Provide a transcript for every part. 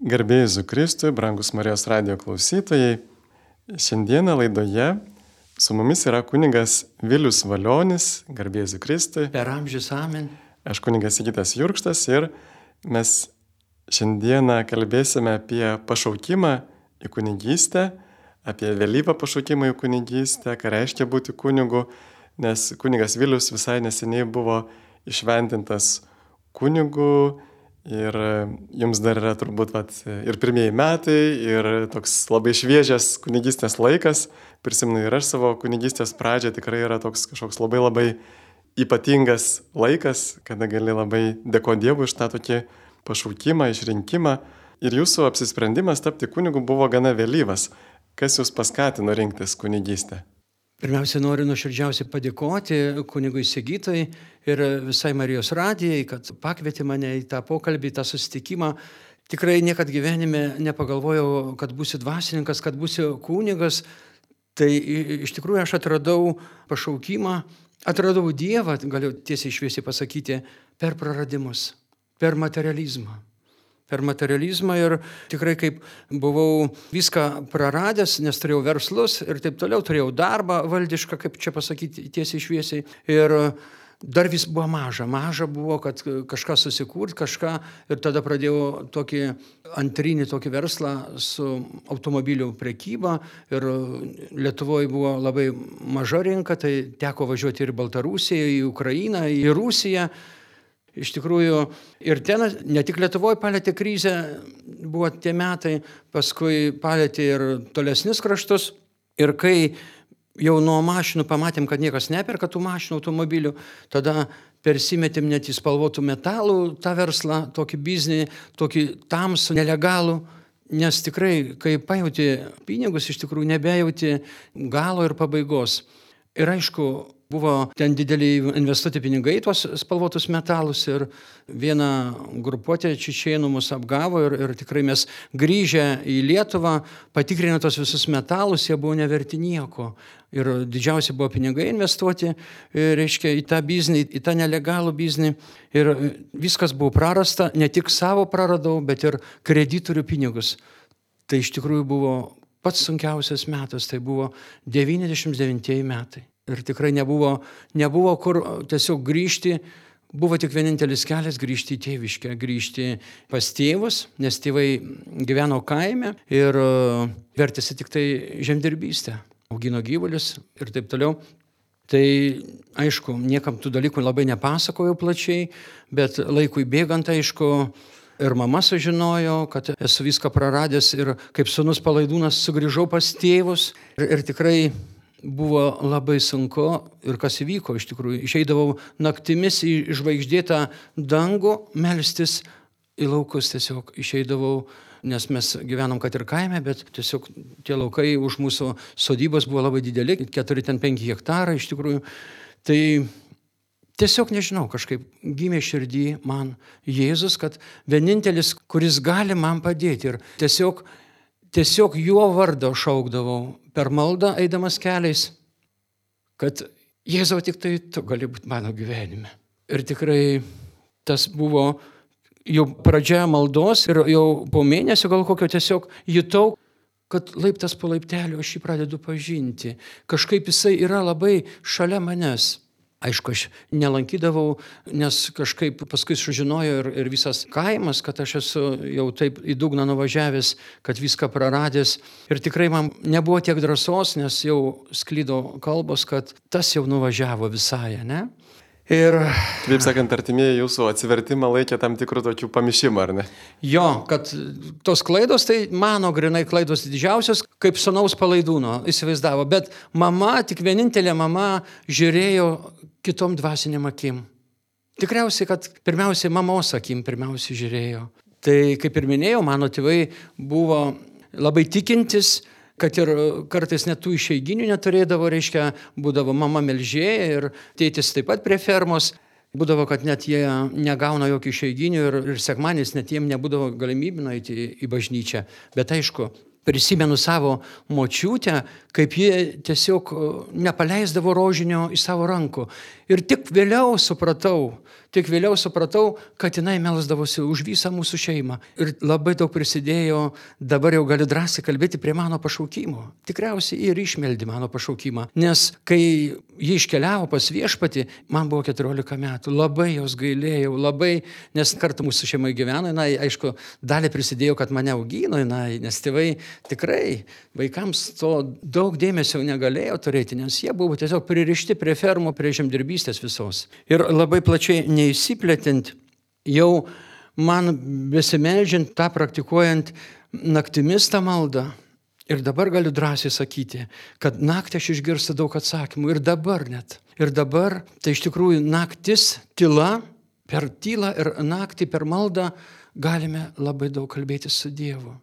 Garbėjai Zukristui, brangus Marijos radio klausytojai. Šiandieną laidoje su mumis yra kunigas Vilius Valionis, garbėjai Zukristui. Per amžius amen. Aš kunigas Sigitas Jurkštas ir mes šiandieną kalbėsime apie pašaukimą į kunigystę, apie vėlyvą pašaukimą į kunigystę, ką reiškia būti kunigu, nes kunigas Vilius visai neseniai buvo išventintas kunigu Ir e, jums dar yra turbūt vat, ir pirmieji metai, ir toks labai šviežias kunigystės laikas. Prisimenu ir aš savo kunigystės pradžią, tikrai yra toks kažkoks labai labai ypatingas laikas, kada gali labai dėkoti Dievui už tą tokį pašaukimą, išrinkimą. Ir jūsų apsisprendimas tapti kunigu buvo gana vėlyvas. Kas jūs paskatino rinktis kunigystę? Pirmiausia, noriu nuoširdžiausiai padėkoti kunigui Sigitai ir visai Marijos radijai, kad pakvietė mane į tą pokalbį, tą susitikimą. Tikrai niekad gyvenime nepagalvojau, kad būsiu dvasininkas, kad būsiu kunigas. Tai iš tikrųjų aš atradau pašaukimą, atradau Dievą, galiu tiesiai šviesiai pasakyti, per praradimus, per materializmą per materializmą ir tikrai kaip buvau viską praradęs, nes turėjau verslus ir taip toliau, turėjau darbą valdišką, kaip čia pasakyti tiesiai šviesiai. Ir dar vis buvo maža, maža buvo, kad kažką susikurt, kažką. Ir tada pradėjau tokį antrinį tokį verslą su automobilių prekyba. Ir Lietuvoje buvo labai maža rinka, tai teko važiuoti ir į Baltarusiją, į Ukrainą, į Rusiją Iš tikrųjų, ir ten ne tik Lietuvoje palėtė krizę, buvo tie metai, paskui palėtė ir tolesnis kraštus. Ir kai jau nuo mašinų pamatėm, kad niekas neperka tų mašinų, automobilių, tada persimetėm net į spalvotų metalų tą verslą, tokį biznį, tokį tamsų, nelegalų. Nes tikrai, kai pajauti pinigus, iš tikrųjų nebejauti galo ir pabaigos. Ir aišku, Buvo ten dideliai investuoti pinigai tuos spalvotus metalus ir viena grupuotė čičienų mus apgavo ir, ir tikrai mes grįžę į Lietuvą, patikrinę tos visus metalus, jie buvo neverti nieko. Ir didžiausi buvo pinigai investuoti, e, reiškia, į tą biznį, į tą nelegalų biznį. Ir viskas buvo prarasta, ne tik savo praradau, bet ir kreditorių pinigus. Tai iš tikrųjų buvo pats sunkiausias metas, tai buvo 99 metai ir tikrai nebuvo, nebuvo kur tiesiog grįžti. Buvo tik vienintelis kelias grįžti į tėviškę, grįžti pas tėvus, nes tėvai gyveno kaime ir vertėsi tik tai žemdirbystę, augino gyvulius ir taip toliau. Tai aišku, niekam tų dalykų labai nepasakojau plačiai, bet laikui bėgant, aišku, ir mama sužinojo, kad esu viską praradęs ir kaip sunus palaidūnas sugrįžau pas tėvus ir, ir tikrai buvo labai sunku ir kas įvyko iš tikrųjų. Išeidavau naktimis į žvaigždėtą dangų melstis į laukus tiesiog išeidavau, nes mes gyvenom kad ir kaime, bet tiesiog tie laukai už mūsų sodybos buvo labai dideli, 4-5 hektarai iš tikrųjų. Tai tiesiog nežinau, kažkaip gimė širdį man Jėzus, kad vienintelis, kuris gali man padėti ir tiesiog tiesiog jo vardo šaukdavau per maldą eidamas keliais, kad Jėzau tik tai tu gali būti mano gyvenime. Ir tikrai tas buvo jau pradžia maldos ir jau po mėnesio gal kokio tiesiog jutau, kad laiptas po laiptelio aš jį pradedu pažinti. Kažkaip jisai yra labai šalia manęs. Aišku, aš nelankydavau, nes kažkaip paskui sužinojo ir, ir visas kaimas, kad aš esu jau taip į dugną nuvažiavęs, kad viską praradęs. Ir tikrai man nebuvo tiek drąsos, nes jau sklydo kalbos, kad tas jau nuvažiavo visai, ne? Ir... Taip sakant, artimieji jūsų atsivertimą laikė tam tikrų tokių pamišimų, ar ne? Jo, kad tos klaidos, tai mano grinai klaidos didžiausios, kaip sunaus palaidūno įsivaizdavo. Bet mama, tik vienintelė mama, žiūrėjo kitom dvasiniam akim. Tikriausiai, kad pirmiausiai mamos akim pirmiausiai žiūrėjo. Tai kaip ir minėjau, mano tėvai buvo labai tikintis, kad ir kartais net tų išeiginių neturėdavo, reiškia, būdavo mama melžėja ir tėtis taip pat prie fermos. Būdavo, kad net jie negauna jokių išeiginių ir, ir sekmanis net jiem nebūdavo galimybių nueiti į, į bažnyčią. Bet aišku, prisimenu savo močiutę, kaip ji tiesiog nepaleisdavo rožinio iš savo rankų. Ir tik vėliau supratau, Tik vėliau supratau, kad jinai melsdavosi už visą mūsų šeimą. Ir labai daug prisidėjo, dabar jau galiu drąsiai kalbėti prie mano pašaukimo. Tikriausiai ir išmeldi mano pašaukimą. Nes kai ji iškeliavo pas viešpati, man buvo 14 metų. Labai jos gailėjau, labai, nes kartu mūsų šeimai gyveno, na, aišku, dalį prisidėjo, kad mane augino, na, nes tėvai tikrai vaikams to daug dėmesio negalėjo turėti, nes jie buvo tiesiog pririšti prie fermų, prie žemdirbystės visos. Ir labai plačiai neįsiplėtint, jau man besimeldžiant, tą praktikuojant naktimis tą maldą. Ir dabar galiu drąsiai sakyti, kad naktį aš išgirstu daug atsakymų. Ir dabar net. Ir dabar, tai iš tikrųjų naktis, tyla, per tylą ir naktį, per maldą galime labai daug kalbėti su Dievu.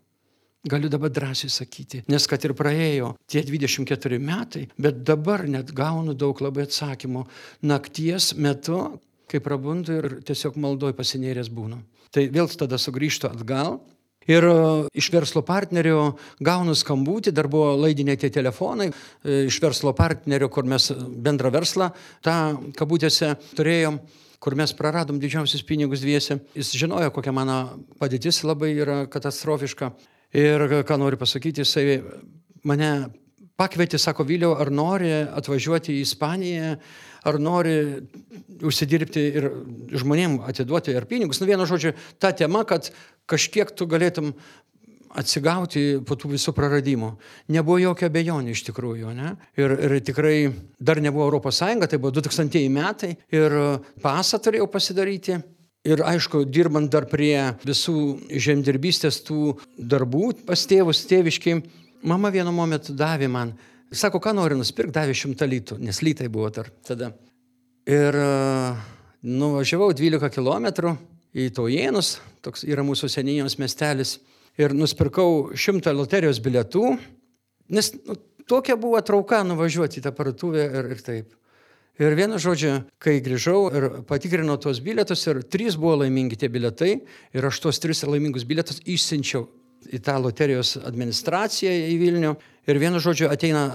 Galiu dabar drąsiai sakyti, nes kad ir praėjo tie 24 metai, bet dabar net gaunu daug labai atsakymų nakties metu, kai prabundu ir tiesiog maldoj pasinėręs būnu. Tai vėl tada sugrįžtu atgal. Ir e, iš verslo partnerio gaunu skambutį, dar buvo laidiniai tie telefonai, e, iš verslo partnerio, kur mes bendrą verslą, tą kabutėse turėjom, kur mes praradom didžiausius pinigus dviese. Jis žinojo, kokia mano padėtis labai yra katastrofiška. Ir ką noriu pasakyti, jisai mane pakvietė, sako Viliau, ar nori atvažiuoti į Ispaniją, ar nori užsidirbti ir žmonėm atiduoti ir pinigus. Nu, vienu žodžiu, ta tema, kad kažkiek tu galėtum atsigauti po tų visų praradimų. Nebuvo jokio abejonių iš tikrųjų. Ne? Ir, ir tikrai dar nebuvo Sąjunga, tai buvo 2000 metai ir pasą turėjau pasidaryti. Ir aišku, dirbant dar prie visų žemdirbystės tų darbų pas tėvus, tėviškiai, mama vienu momentu davė man Sako, ką nori nusipirkti, davė šimtą litų, nes lytai buvo tar, tada. Ir e, nuvažiavau 12 km į Taujėnus, toks yra mūsų senijos miestelis, ir nusipirkau šimtą loterijos bilietų, nes nu, tokia buvo trauka nuvažiuoti į tą parduotuvę ir, ir taip. Ir vienu žodžiu, kai grįžau ir patikrinau tuos bilietus ir trys buvo laimingi tie bilietai ir aš tuos tris laimingus bilietus išsiunčiau į tą loterijos administraciją į Vilnių Ir vienu žodžiu ateina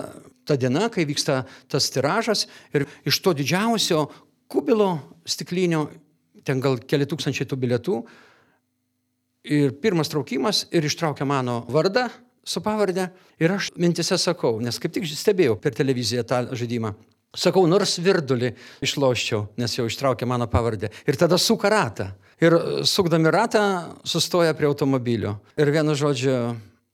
ta diena, kai vyksta tas tiražas ir iš to didžiausio kubilo stiklinio, ten gal keli tūkstančiai tų bilietų, ir pirmas traukimas ir ištraukia mano vardą su pavardė ir aš mintise sakau, nes kaip tik stebėjau per televiziją tą žaidimą. Sakau, nors virdulį išloščiau, nes jau ištraukė mano pavardę. Ir tada suka ratą. Ir sukdami ratą sustoja prie automobilio. Ir vienu žodžiu,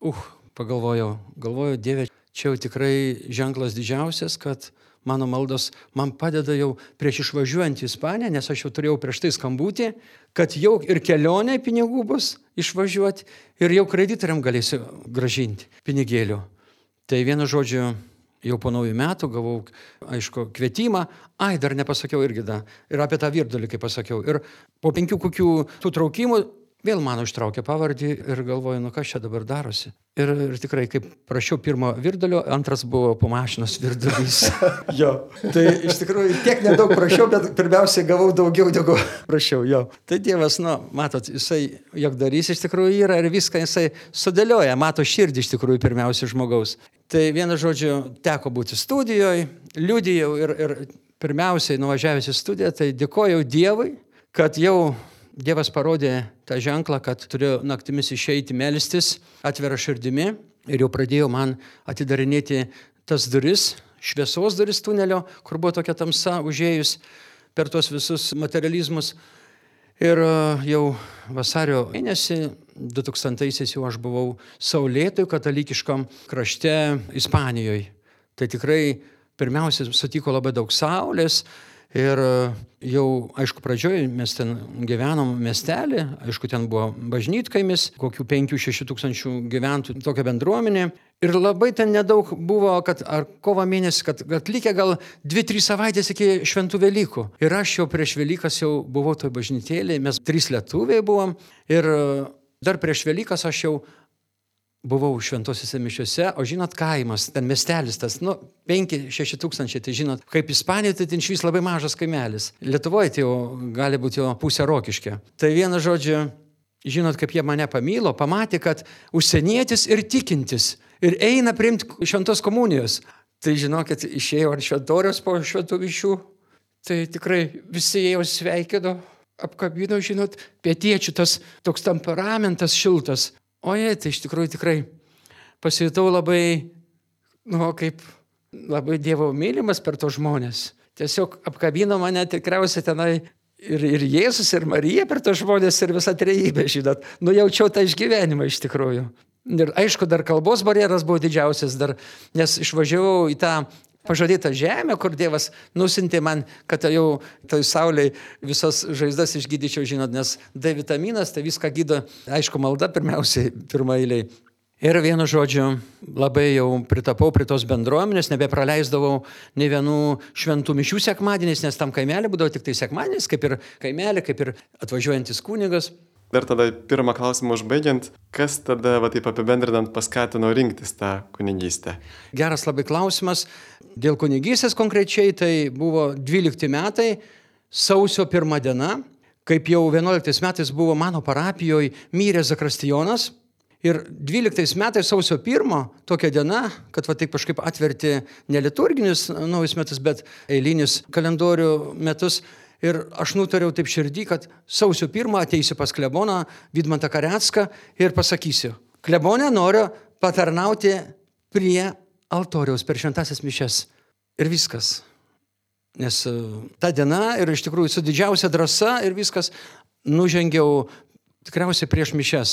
uh, pagalvojau, galvoju, Dieve, čia jau tikrai ženklas didžiausias, kad mano maldos man padeda jau prieš išvažiuojant į Ispaniją, nes aš jau turėjau prieš tai skambutį, kad jau ir kelionė pinigų bus išvažiuoti ir jau kreditoriam galėsiu gražinti pinigėlių. Tai vienu žodžiu, jau po naujų metų gavau, aišku, kvietimą, ai, dar nepasakiau irgi da, ir apie tą virdulį, kaip pasakiau. Ir po penkių kokių tų traukimų Vėl mano ištraukė pavardį ir galvoju, nu kas čia dabar darosi. Ir, ir tikrai, kaip prašiau pirmo virdulio, antras buvo po mašinos virdulys. jo. Tai iš tikrųjų tiek nedaug prašiau, bet pirmiausia gavau daugiau negu prašiau. Jo. Tai Dievas, nu, matot, jisai jog darys iš tikrųjų yra ir viską jisai sudėlioja, mato širdį iš tikrųjų pirmiausia žmogaus. Tai vienu žodžiu, teko būti studijoje, liūdėjau ir, ir pirmiausiai nuvažiavęs į studiją, tai dėkojau Dievui, kad jau Dievas parodė tą ženklą, kad turiu naktimis išeiti melstis atvira širdimi ir jau pradėjo man atidarinėti tas duris, šviesos duris tunelio, kur buvo tokia tamsa užėjus per tuos visus materializmus. Ir e, jau vasario mėnesį 2000-aisiais jau aš buvau saulėtoj katalikiškam krašte Ispanijoje. Tai tikrai pirmiausia sutiko labai daug saulės, Ir e, jau, aišku, pradžioj mes ten gyvenom miestelį, aišku, ten buvo bažnytkaimis, kokių 5-6 tūkstančių gyventojų tokia bendruomenė. Ir labai ten nedaug buvo, kad ar kovo mėnesį, kad, kad likę gal 2-3 savaitės iki šventų Velykų. Ir aš jau prieš Velykas jau buvau toj bažnytėlėje, mes trys lietuviai buvom. Ir e, dar prieš Velykas aš jau buvau šventosiuose mišiuose, o žinot, kaimas, ten miestelis tas, nu, 5-6 tūkstančiai, tai žinot, kaip Ispanijoje, tai ten švis labai mažas kaimelis. Lietuvoje tai jau gali būti jo pusė rokiškė. Tai vienu žodžiu, žinot, kaip jie mane pamilo, pamatė, kad užsienietis ir tikintis ir eina priimti šventos komunijos. Tai žinokit, išėjo ant šventorios po šventų mišių. Tai tikrai visi jau sveikino, apkabino, žinot, pietiečių tas toks temperamentas šiltas. O jie, tai iš tikrųjų tikrai pasijutau labai, nu, kaip labai Dievo mylimas per tos žmonės. Tiesiog apkabino mane tikriausiai tenai ir, ir Jėzus, ir Marija per tos žmonės, ir visa trejybė, žinot. Nujaučiau tą išgyvenimą iš tikrųjų. Ir aišku, dar kalbos barjeras buvo didžiausias, dar, nes išvažiavau į tą pažadėtą žemę, kur Dievas nusintė man, kad jau toj sauliai visas žaizdas išgydyčiau, žinot, nes D vitaminas tai viską gydo, aišku, malda pirmiausiai, pirmailiai. Ir vienu žodžiu, labai jau pritapau prie tos bendruomenės, nebepraleisdavau ne vienų šventų mišių sekmadieniais, nes tam kaimelį būdavo tik tai sekmadienis, kaip ir kaimelį, kaip ir atvažiuojantis kunigas. Dar tada pirmą klausimą užbaigiant, kas tada, va taip apibendrinant, paskatino rinktis tą kunigystę? Geras labai klausimas. Dėl kunigystės konkrečiai tai buvo 12 metai, sausio pirmą dieną, kaip jau 11 metais buvo mano parapijoje miręs Zakristijonas Ir 12 metais sausio 1, tokia diena, kad va taip kažkaip atverti ne liturginius naujus metus, bet eilinius kalendorių metus. Ir aš nutariau taip širdį, kad sausio 1 ateisiu pas kleboną Vidmantą Karecką ir pasakysiu, klebonė noriu patarnauti prie altoriaus per šventasias mišes. Ir viskas. Nes e, ta diena ir iš tikrųjų su didžiausia drąsa ir viskas nužengiau tikriausiai prieš mišes,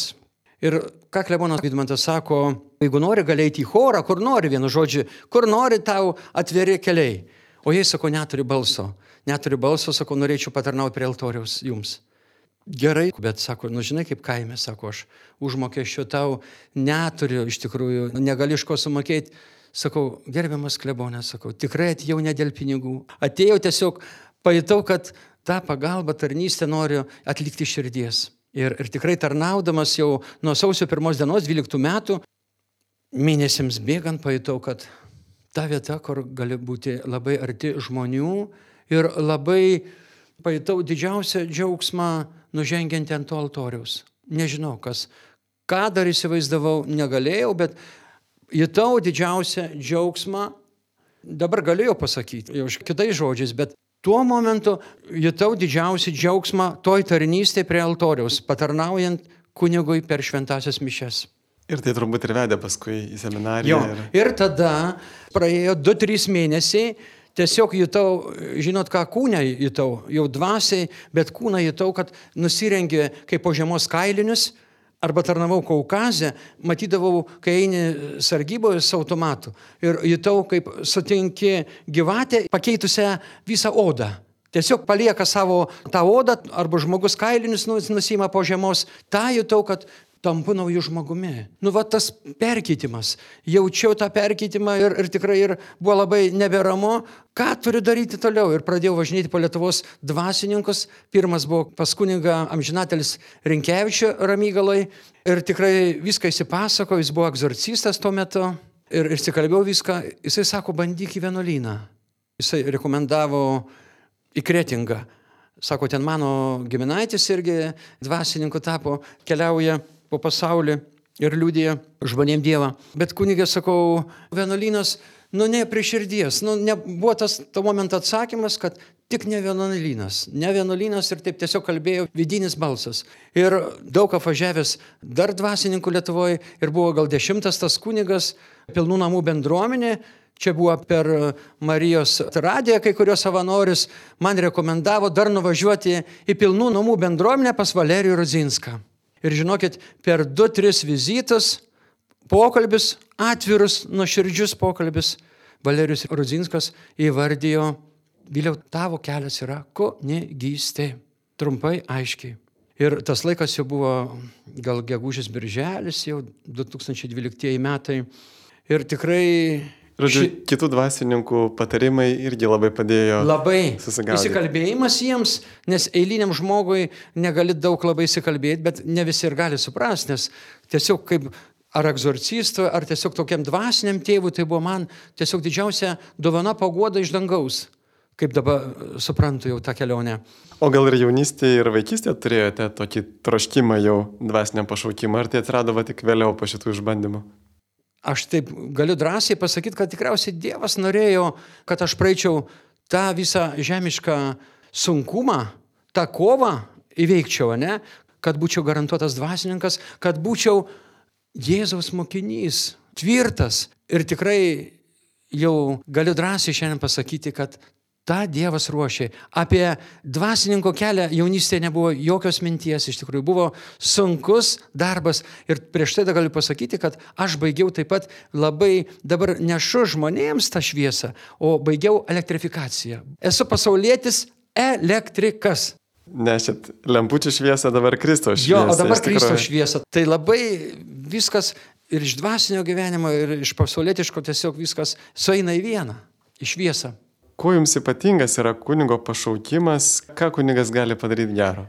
Ir ką Klebonas Vidmantas sako, jeigu nori, gali eiti į chorą, kur nori, vienu žodžiu, kur nori tau atveri keliai. O jie sako, neturi balso. Neturi balso, sako, norėčiau patarnauti prie altoriaus jums. Gerai, bet sako, nu žinai kaip kaime, sako, aš užmokesčio tau neturiu, iš tikrųjų, negali iš ko sumokėti. Sakau, gerbiamas klebonė, sakau, tikrai atėjau ne dėl pinigų. Atėjau tiesiog, pajutau, kad tą pagalbą tarnystę noriu atlikti širdies. Ir, ir tikrai tarnaudamas jau nuo sausio pirmos dienos, 12 metų, mėnesiams bėgant pajutau, kad ta vieta, kur gali būti labai arti žmonių ir labai pajutau didžiausią džiaugsmą nužengiant ant to altoriaus. Nežinau, kas, ką dar įsivaizdavau, negalėjau, bet jutau didžiausią džiaugsmą, dabar galėjau pasakyti, jau kitais žodžiais, bet Tuo momentu jutau didžiausią džiaugsmą toj tarnystėje prie altoriaus, patarnaujant kunigui per šventasias mišes. Ir tai turbūt ir vedė paskui į seminariją. Jo. Ir... ir tada praėjo 2-3 mėnesiai, tiesiog jutau, žinot ką, kūnę jutau, jau dvasiai, bet kūną jutau, kad nusirengė kaip po žiemos kailinius, arba tarnavau Kaukazę, matydavau, kai eini sargyboje su automatu ir jutau, kaip sutinki gyvatę pakeitusią visą odą. Tiesiog palieka savo tą odą, arba žmogus kailinius nusima po žiemos. Ta jutau, kad tampu naujų žmogumi. Nu, va tas perkeitimas. Jaučiau tą perkeitimą ir, ir tikrai ir buvo labai neberamu, ką turiu daryti toliau. Ir pradėjau važinėti po Lietuvos dvasininkus. Pirmas buvo pas kuniga amžinatelis Rinkevičio Ramygalai. Ir tikrai viską įsipasako, jis buvo egzorcistas tuo metu. Ir išsikalbėjau viską. Jisai sako, bandyk į vienuolyną. Jisai rekomendavo į Kretingą. Sako, ten mano giminaitis irgi dvasininku tapo, keliauja po pasaulį ir liūdėjo žmonėm Dievą. Bet kunigė, sakau, vienuolynas, nu ne prie širdies, nu nebuvo tas to momento atsakymas, kad tik ne vienuolynas, ne vienuolynas ir taip tiesiog kalbėjo vidinis balsas. Ir daug apvažiavęs dar dvasininkų Lietuvoje ir buvo gal dešimtas tas kunigas, pilnų namų bendruomenė, Čia buvo per Marijos radiją, kai kurios savanorius man rekomendavo dar nuvažiuoti į pilnų namų bendruomenę pas Valerijų Rudzinską. Ir žinokit, per 2-3 vizitus, pokalbis, atvirus, nuoširdžius pokalbis, Valerijus Rudzinskas įvardijo, Vėliau tavo kelias yra kunigystė. Trumpai, aiškiai. Ir tas laikas jau buvo gal gegužės birželis, jau 2012 metai. Ir tikrai Žodžiu, ši... kitų dvasininkų patarimai irgi labai padėjo. Labai. Įsikalbėjimas jiems, nes eiliniam žmogui negali daug labai įsikalbėti, bet ne visi ir gali suprasti, nes tiesiog kaip ar egzorcistui, ar tiesiog tokiam dvasiniam tėvui, tai buvo man tiesiog didžiausia dovana pagoda iš dangaus, kaip dabar suprantu jau tą kelionę. O gal ir jaunystėje, ir vaikystėje turėjote tokį troškimą jau dvasiniam pašaukimą, ar tai atsirado tik vėliau po šitų išbandymų? Aš taip galiu drąsiai pasakyti, kad tikriausiai Dievas norėjo, kad aš praeičiau tą visą žemišką sunkumą, tą kovą įveikčiau, ne? Kad būčiau garantuotas dvasininkas, kad būčiau Jėzaus mokinys, tvirtas ir tikrai jau galiu drąsiai šiandien pasakyti, kad tą Dievas ruošė. Apie dvasininko kelią jaunystėje nebuvo jokios minties, iš tikrųjų buvo sunkus darbas. Ir prieš tai galiu pasakyti, kad aš baigiau taip pat labai dabar nešu žmonėms tą šviesą, o baigiau elektrifikaciją. Esu pasaulietis elektrikas. Nešit lempučių šviesą dabar Kristaus šviesą. Jo, o dabar Kristaus šviesą. Tai labai viskas ir iš dvasinio gyvenimo, ir iš pasaulietiško tiesiog viskas sueina į vieną, į šviesą. Kuo jums ypatingas yra kunigo pašaukimas, ką kunigas gali padaryti gero?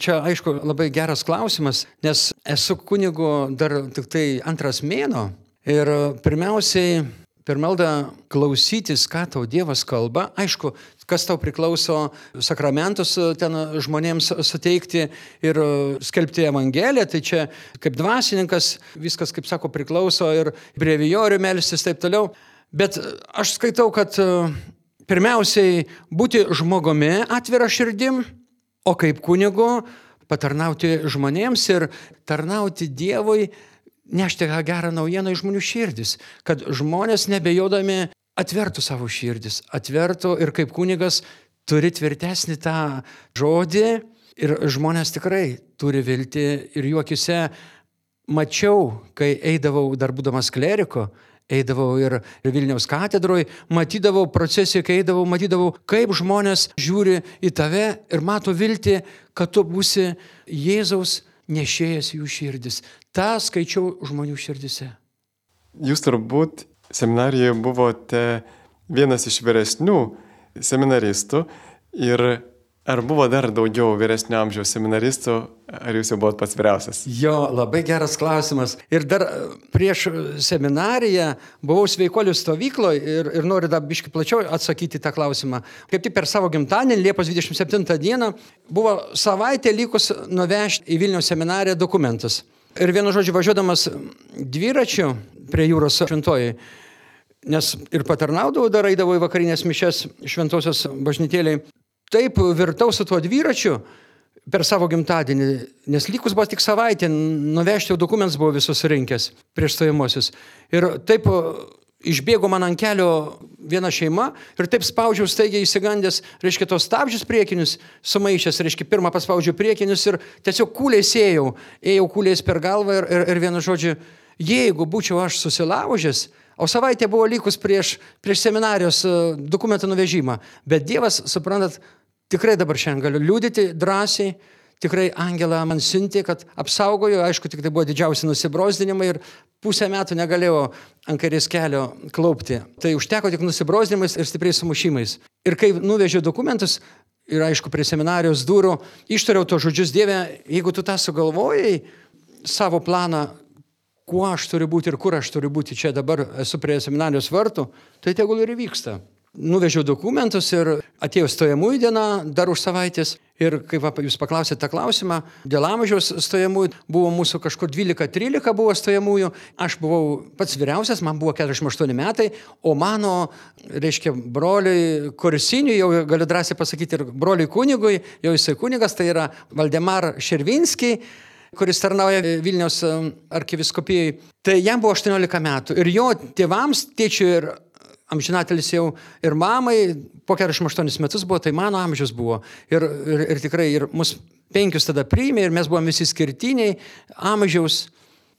Čia aišku labai geras klausimas, nes esu kunigu dar tik tai antras mėno ir pirmiausiai per maldą klausytis, ką tau Dievas kalba, aišku, kas tau priklauso sakramentus ten žmonėms suteikti ir skelbti Evangeliją, tai čia kaip dvasininkas viskas, kaip sako, priklauso ir brevijorių melstis taip toliau. Bet aš skaitau, kad pirmiausiai būti žmogumi atvira širdim, o kaip kunigu patarnauti žmonėms ir tarnauti Dievui, nešti tą gerą naujieną į žmonių širdis, kad žmonės nebejodami atvertų savo širdis, atvertų ir kaip kunigas turi tvirtesnį tą žodį ir žmonės tikrai turi vilti ir juokise mačiau, kai eidavau dar būdamas kleriko, eidavau ir Vilniaus katedroje, matydavau procesiją, kai eidavau, matydavau, kaip žmonės žiūri į tave ir mato viltį, kad tu būsi Jėzaus nešėjas jų širdis. Ta skaičiau žmonių širdise. Jūs turbūt seminarijoje buvote vienas iš vyresnių seminaristų ir Ar buvo dar daugiau vyresnio amžiaus seminaristų, ar jūs jau buvot pats vyriausias? Jo, labai geras klausimas. Ir dar prieš seminariją buvau sveikolių stovykloje ir, ir noriu dar biški plačiau atsakyti tą klausimą. Kaip tik per savo gimtadienį, Liepos 27 dieną, buvo savaitė likus nuvežti į Vilniaus seminariją dokumentus. Ir vienu žodžiu, važiuodamas dviračiu prie jūros šventojai, nes ir patarnaudavau, dar eidavau į vakarinės mišes šventosios bažnytėliai, taip virtau su tuo dviračiu per savo gimtadienį, nes likus buvo tik savaitė, nuvežti jau dokumentus buvau visus rinkęs prieš stojimosius. Ir taip išbėgo man ant kelio viena šeima ir taip spaudžiau staigiai įsigandęs, reiškia, tos stabdžius priekinius sumaišęs, reiškia, pirmą paspaudžiau priekinius ir tiesiog kūliai ėjau, ėjau kūliais per galvą ir, ir, ir vienu žodžiu, jeigu būčiau aš susilaužęs, O savaitė buvo likus prieš, prieš seminarijos dokumentų nuvežimą. Bet Dievas, suprantat, Tikrai dabar šiandien galiu liūdėti drąsiai, tikrai Angelą man siuntė, kad apsaugojo, aišku, tik tai buvo didžiausi nusibrozdinimai ir pusę metų negalėjau ant kairės kelio klaupti. Tai užteko tik nusibrozdinimais ir stipriais sumušimais. Ir kai nuvežiau dokumentus, ir aišku, prie seminarijos durų, ištariau to žodžius Dievę, jeigu tu tą sugalvojai, savo planą, kuo aš turiu būti ir kur aš turiu būti, čia dabar esu prie seminarijos vartų, tai tegul ir vyksta. Nuvežiau dokumentus ir atėjo stojamųjų diena dar už savaitės. Ir kaip jūs paklausėte tą klausimą, dėl amžiaus stojamųjų buvo mūsų kažkur 12-13 buvo stojamųjų, aš buvau pats vyriausias, man buvo 48 metai, o mano, reiškia, broliui Korsiniui, jau galiu drąsiai pasakyti, ir broliui kunigui, jau jisai kunigas, tai yra Valdemar Šervinskiai kuris tarnauja Vilniaus arkiviskopijai. Tai jam buvo 18 metų ir jo tėvams, tėčiui ir amžinatelis jau ir mamai po 48 metus buvo, tai mano amžius buvo. Ir, ir, ir tikrai ir mus penkius tada priėmė ir mes buvom visi skirtiniai amžiaus.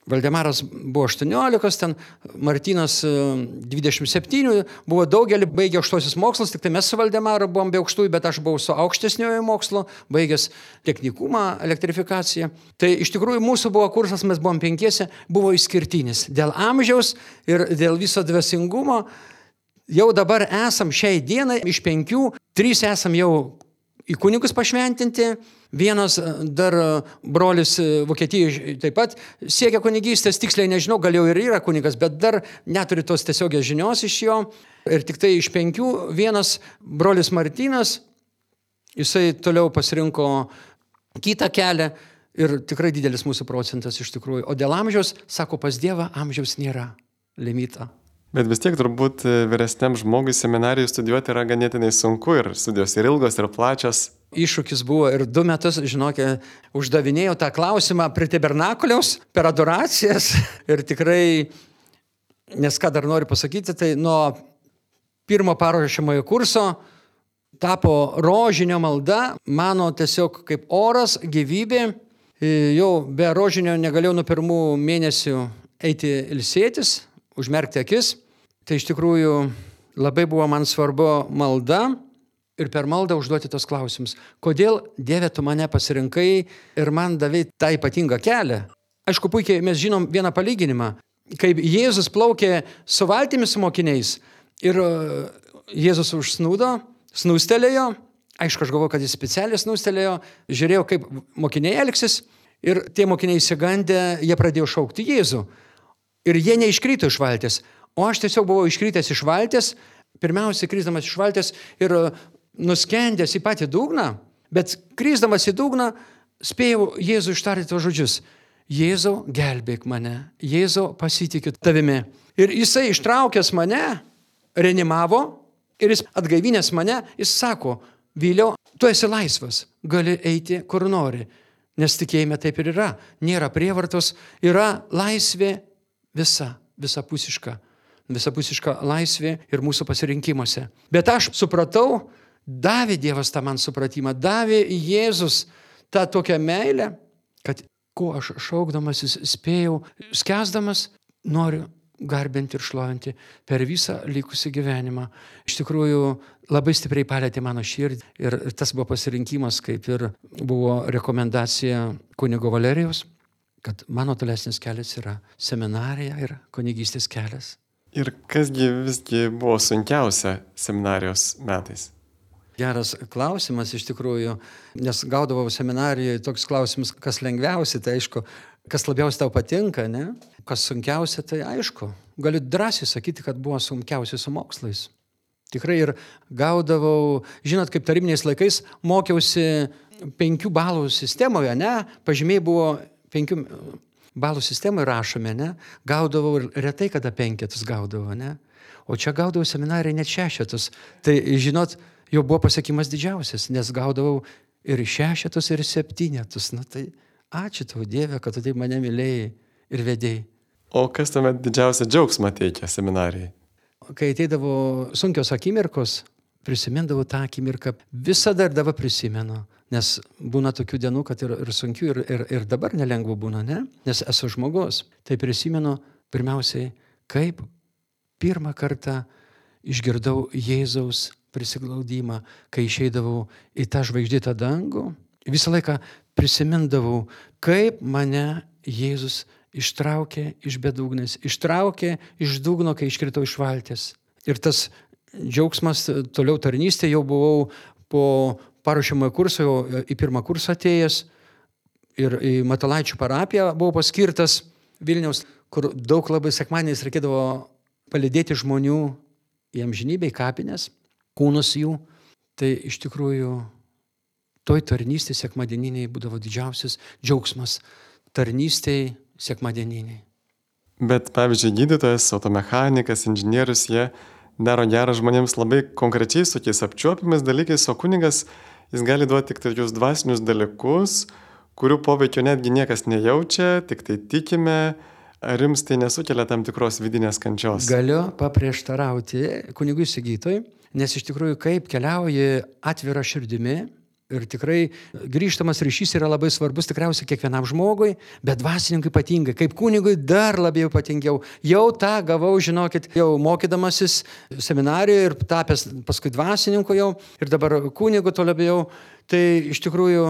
Valdemaras buvo 18, ten Martinas 27, e, buvo daugelį baigę aukštosius mokslus, tik tai mes su Valdemaru buvom be aukštųjų, bet aš buvau su aukštesniojo mokslo, baigęs technikumą, elektrifikaciją. Tai iš tikrųjų mūsų buvo kursas, mes buvom penkiese, buvo išskirtinis. Dėl amžiaus ir dėl viso dvasingumo jau dabar esam šiai dienai iš penkių, trys esam jau į kunigus pašventinti, vienas e, dar e, brolis e, Vokietijoje taip pat siekia kunigystės, tiksliai nežinau, gal jau ir yra kunigas, bet dar neturi tos tiesiogiai žinios iš jo. Ir tik tai iš penkių vienas brolis Martinas, jisai toliau pasirinko kitą kelią ir tikrai didelis mūsų procentas iš tikrųjų. O dėl amžiaus, sako, pas Dievą amžiaus nėra limita. Bet vis tiek turbūt vyresniam žmogui seminarijų studijuoti yra ganėtinai sunku ir studijos ir ilgos, ir plačios. Iššūkis buvo ir du metus, žinokė, uždavinėjau tą klausimą prie tabernakuliaus, per adoracijas ir tikrai, nes ką dar noriu pasakyti, tai nuo pirmo paruošiamojo kurso tapo rožinio malda, mano tiesiog kaip oras, gyvybė. Jau be rožinio negalėjau nuo pirmų mėnesių eiti ilsėtis, užmerkti akis. Tai iš tikrųjų labai buvo man svarbu malda ir per maldą užduoti tos klausimus. Kodėl Dieve tu mane pasirinkai ir man davai tą ypatingą kelią? Aišku, puikiai mes žinom vieną palyginimą. Kaip Jėzus plaukė su valtimis mokiniais ir e, Jėzus užsnūdo, snūstelėjo, aišku, aš galvoju, kad jis specialiai snūstelėjo, žiūrėjau, kaip mokiniai elgsis ir tie mokiniai įsigandę, jie pradėjo šaukti Jėzų. Ir jie neiškrito iš valties, o aš tiesiog buvau iškritęs iš valties, pirmiausia, kryzdamas iš valties ir e, nuskendęs į patį dugną, bet kryzdamas į dugną spėjau Jėzų ištarti tos žodžius. Jėzau, gelbėk mane, Jėzau, pasitikiu tavimi. Ir jisai ištraukęs mane, reanimavo ir jis atgaivinęs mane, jis sako, vėliau, tu esi laisvas, gali eiti kur nori. Nes tikėjime taip ir yra. Nėra prievartos, yra laisvė visa, visapusiška. Visapusiška laisvė ir mūsų pasirinkimuose. Bet aš supratau, davė Dievas tą man supratimą, davė Jėzus tą tokią meilę, kad ko aš šaukdamasis spėjau, skęsdamas, noriu garbinti ir šlovinti per visą likusį gyvenimą. Iš tikrųjų, labai stipriai palėtė mano širdį ir tas buvo pasirinkimas, kaip ir buvo rekomendacija kunigo Valerijos, kad mano tolesnis kelias yra seminarija ir kunigystės kelias. Ir kasgi visgi buvo sunkiausia seminarijos metais? Geras klausimas iš tikrųjų, nes gaudavau seminarijoje toks klausimas, kas lengviausia, tai aišku, kas labiausiai tau patinka, ne? Kas sunkiausia, tai aišku, galiu drąsiai sakyti, kad buvo sunkiausia su mokslais. Tikrai ir gaudavau, žinot, kaip tarybiniais laikais mokiausi penkių balų sistemoje, ne? Pažymiai buvo penkių balų sistemoje rašome, ne? Gaudavau ir retai kada penketus gaudavau, ne? O čia gaudavau seminarai net šešetus. Tai, žinot, jau buvo pasiekimas didžiausias, nes gaudavau ir šešetus, ir septynetus. Na tai ačiū tau Dieve, kad tu taip mane mylėjai ir vedėjai. O kas tuomet didžiausią džiaugsmą teikia seminarijai? Kai ateidavo sunkios akimirkos, prisimindavau tą akimirką, visada ir dabar prisimenu. Nes būna tokių dienų, kad ir, ir sunkių, ir, ir, ir dabar nelengva būna, ne? Nes esu žmogus. Tai prisimenu pirmiausiai, kaip pirmą kartą išgirdau Jėzaus prisiglaudimą, kai išeidavau į tą žvaigždėtą dangų. Visą laiką prisimindavau, kaip mane Jėzus ištraukė iš bedugnės, ištraukė iš dugno, kai iškritau iš valties. Ir tas džiaugsmas toliau tarnystė jau buvau po paruošiamojo kurso, jau į pirmą kursą atėjęs ir į Matalaičių parapiją buvau paskirtas Vilniaus, kur daug labai sekmaniais reikėdavo palidėti žmonių į amžinybę, į kapines, kūnus jų. Tai iš tikrųjų toj tarnystėje sekmadieniniai būdavo didžiausias džiaugsmas tarnystėje sekmadieniniai. Bet pavyzdžiui, gydytojas, automechanikas, inžinierius, jie daro gerą žmonėms labai konkrečiais tokiais apčiuopimais dalykais, o kunigas jis gali duoti tik tokius dvasinius dalykus, kurių poveikio netgi niekas nejaučia, tik tai tikime, ar jums tai nesukelia tam tikros vidinės kančios? Galiu paprieštarauti kunigui Sigytoj, nes iš tikrųjų kaip keliauji atvira širdimi, Ir tikrai grįžtamas ryšys yra labai svarbus tikriausiai kiekvienam žmogui, bet dvasininkui ypatingai, kaip kunigui dar labiau ypatingiau. Jau tą gavau, žinokit, jau mokydamasis seminarijoje ir tapęs paskui dvasininku jau ir dabar kunigu to labiau. Tai iš tikrųjų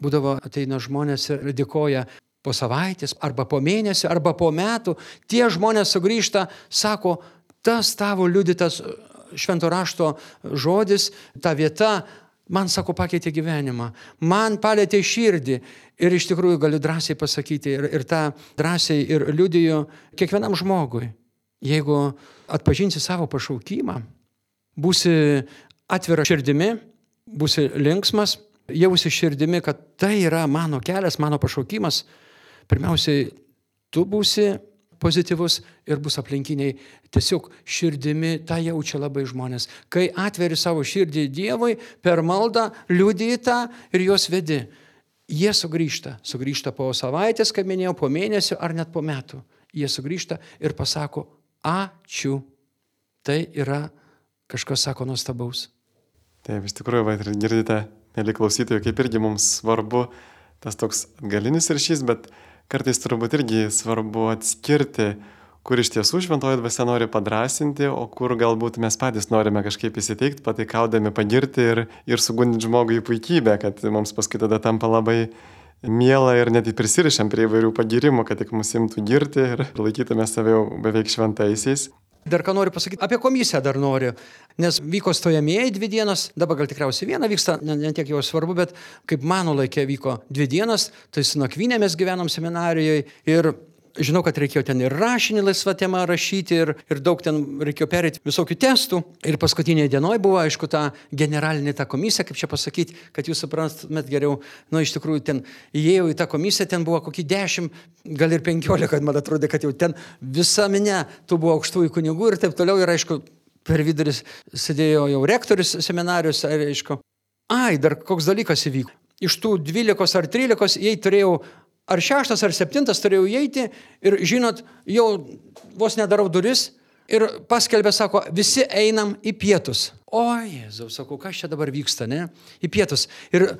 būdavo ateina žmonės ir dėkoja po savaitės, arba po mėnesio, arba po metų. Tie žmonės sugrįžta, sako, tas tavo liudytas švento rašto žodis, ta vieta, Man, sako, pakeitė gyvenimą, man palėtė širdį. Ir iš tikrųjų galiu drąsiai pasakyti ir, ir tą drąsiai ir liudiju kiekvienam žmogui. Jeigu atpažinsi savo pašaukimą, būsi atvira širdimi, būsi linksmas, jausi širdimi, kad tai yra mano kelias, mano pašaukimas, pirmiausiai tu būsi pozityvus ir bus aplinkiniai tiesiog širdimi, tą jaučia labai žmonės. Kai atveri savo širdį Dievui, per maldą liūdį tą ir juos vedi. Jie sugrįžta, sugrįžta po savaitės, kaip minėjau, po mėnesio ar net po metų. Jie sugrįžta ir pasako, ačiū. Tai yra kažkas sako nuostabaus. Taip, iš tikrųjų, va, ir girdite, mėly klausytojai, kaip irgi mums svarbu tas toks galinis ryšys, bet kartais turbūt irgi svarbu atskirti, kur iš tiesų šventoji dvasia nori padrasinti, o kur galbūt mes patys norime kažkaip įsiteikti, pataikaudami pagirti ir, ir sugundinti žmogų į puikybę, kad mums paskui tada tampa labai miela ir net prisirišam prie įvairių pagirimų, kad tik mus imtų girti ir laikytume save jau beveik šventaisiais. Dar ką noriu pasakyti, apie komisiją dar noriu, nes vyko stojamieji dvi dienas, dabar gal tikriausiai viena vyksta, ne, ne jau svarbu, bet kaip mano laikė vyko dvi dienas, tai su nakvynė mes gyvenom seminarijoje ir žinau, kad reikėjo ten ir rašinį laisvą temą rašyti, ir, ir daug ten reikėjo perėti visokių testų. Ir paskutinėje dienoje buvo, aišku, ta generalinė ta komisija, kaip čia pasakyti, kad jūs suprantumėt geriau, nu iš tikrųjų ten įėjau į tą komisiją, ten buvo kokį dešimt, gal ir penkiolika, man atrodė, kad jau ten visa minė, tu buvo aukštųjų kunigų ir taip toliau. Ir aišku, per vidurį sėdėjo jau rektorius seminarijos, aišku, ai, dar koks dalykas įvyko. Iš tų 12 ar 13 jei turėjau ar šeštas, ar septintas turėjau įeiti ir, žinot, jau vos nedarau duris ir paskelbė, sako, visi einam į pietus. O, Jėzau, sakau, kas čia dabar vyksta, ne? Į pietus. Ir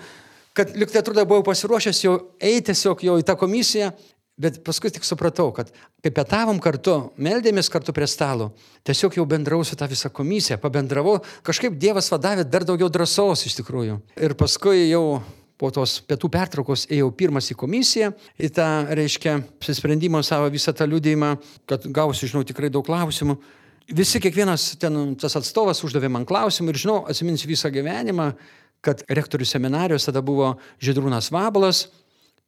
kad liktai atrodo, buvau pasiruošęs jau eiti tiesiog jau į tą komisiją, bet paskui tik supratau, kad kai pietavom kartu, meldėmės kartu prie stalo, tiesiog jau bendrau su tą visą komisiją, pabendravau, kažkaip Dievas vadavė dar daugiau drąsos iš tikrųjų. Ir paskui jau po tos pietų pertraukos ėjau pirmas į komisiją, į tą, reiškia, apsisprendimą savo visą tą liūdėjimą, kad gausiu, žinau, tikrai daug klausimų. Visi, kiekvienas ten tas atstovas uždavė man klausimų ir žinau, atsiminsiu visą gyvenimą, kad rektorių seminarijos tada buvo Židrūnas Vabalas,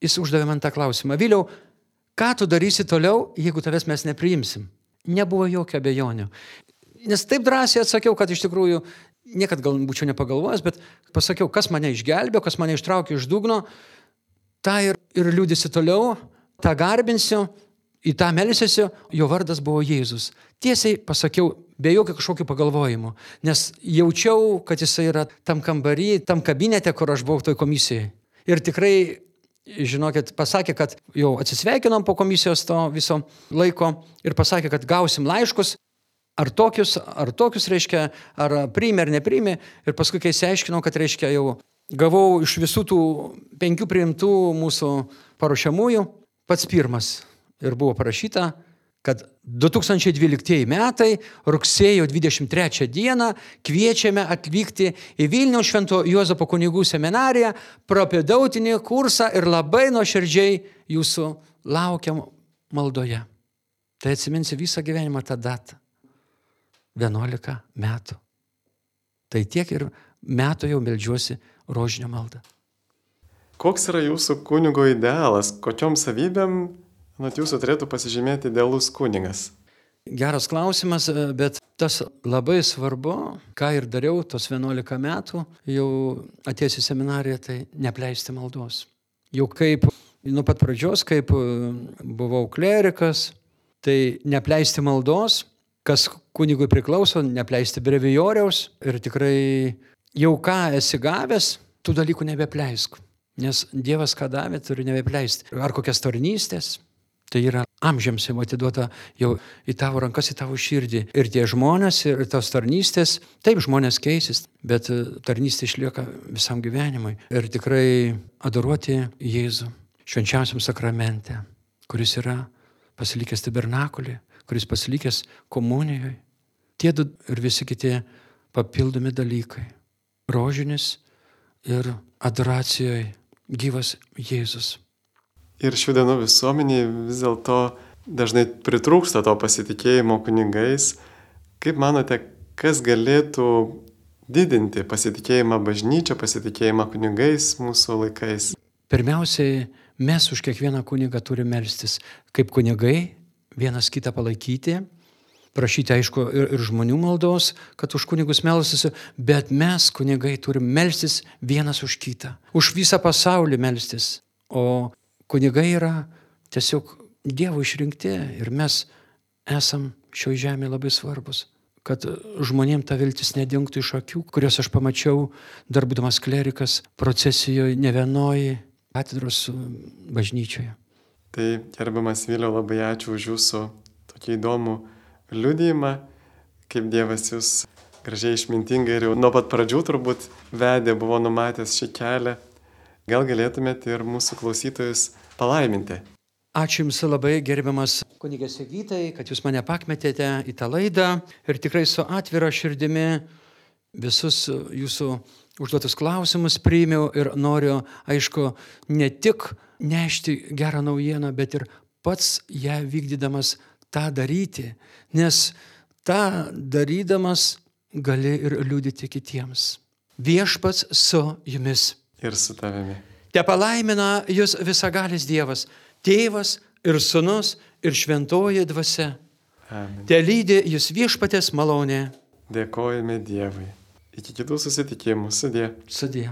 jis uždavė man tą klausimą. Vėliau, ką tu darysi toliau, jeigu tavęs mes nepriimsim? Nebuvo jokio abejonių. Nes taip drąsiai atsakiau, kad iš tikrųjų niekad gal būčiau nepagalvojęs, bet pasakiau, kas mane išgelbėjo, kas mane ištraukė iš dugno, tą ir, ir liūdėsi toliau, tą garbinsiu, į tą melsiuosi, jo vardas buvo Jėzus. Tiesiai pasakiau, be jokio kažkokio pagalvojimo, nes jaučiau, kad jisai yra tam kambarį, tam kabinete, kur aš buvau toj komisijai. Ir tikrai, žinokit, pasakė, kad jau atsisveikinom po komisijos to viso laiko ir pasakė, kad gausim laiškus ar tokius, ar tokius, reiškia, ar priimė ar nepriimė. Ir paskui, kai išsiaiškinau, kad, reiškia, jau gavau iš visų tų penkių priimtų mūsų paruošiamųjų pats pirmas. Ir buvo parašyta, kad 2012 metai, rugsėjo 23 dieną kviečiame atvykti į Vilniaus Švento Juozapo kunigų seminariją, propedautinį kursą ir labai nuoširdžiai jūsų laukiam maldoje. Tai atsiminsi visą gyvenimą tą datą. 11 metų. Tai tiek ir metų jau melžiuosi rožinio maldą. Koks yra jūsų kunigo idealas? Kokiom savybėm, nuo jūsų turėtų pasižymėti idealus kunigas? Geras klausimas, bet tas labai svarbu, ką ir dariau tos 11 metų, jau atėjęs į seminariją, tai nepleisti maldos. Jau kaip nuo pat pradžios, kaip buvau klerikas, tai nepleisti maldos, kas kunigui priklauso, nepleisti brevijoriaus ir tikrai jau ką esi gavęs, tų dalykų nebepleisk. Nes Dievas ką davė, turi nebepleisti. Ar kokias tarnystės, tai yra amžiams jau atiduota jau į tavo rankas, į tavo širdį. Ir tie žmonės, ir tos tarnystės, taip žmonės keisis, bet tarnystė išlieka visam gyvenimui. Ir tikrai adoruoti Jėzų švenčiausiam sakramente, kuris yra pasilikęs tabernakulį, kuris pasilikęs komunijoje. Tie du ir visi kiti papildomi dalykai. Rožinis ir adoracijoje gyvas Jėzus. Ir šių dienų visuomeniai vis dėlto dažnai pritrūksta to pasitikėjimo kunigais. Kaip manote, kas galėtų didinti pasitikėjimą bažnyčia, pasitikėjimą kunigais mūsų laikais? Pirmiausiai, mes už kiekvieną kunigą turime melstis kaip kunigai vienas kitą palaikyti, prašyti, aišku, ir, ir žmonių maldos, kad už kunigus melstusi, bet mes, kunigai, turim melstis vienas už kitą, už visą pasaulį melstis. O kunigai yra tiesiog Dievo išrinkti ir mes esam šioje žemėje labai svarbus kad žmonėm ta viltis nedingtų iš akių, kurios aš pamačiau, dar būdamas klerikas, procesijoje, ne vienoji, katedros bažnyčioje. Tai gerbiamas Vėliau, labai ačiū už jūsų tokį įdomų liudijimą, kaip Dievas jūs gražiai išmintingai ir jau nuo pat pradžių turbūt vedė, buvo numatęs šį kelią. Gal galėtumėte ir mūsų klausytojus palaiminti. Ačiū Jums labai, gerbiamas kunigės Egytai, kad Jūs mane pakmetėte į tą laidą ir tikrai su atvira širdimi visus Jūsų užduotus klausimus priimiau ir noriu, aišku, ne tik nešti gerą naujieną, bet ir pats ją vykdydamas tą daryti, nes tą darydamas gali ir liūdyti kitiems. Viešpats su jumis. Ir su tavimi. Te palaimina jūs visagalis Dievas tėvas ir sunus ir šventoji dvasia. Amen. Te lydi jūs viešpatės malonė. Dėkojame Dievui. Iki kitų susitikimų. Sudė. Sudė.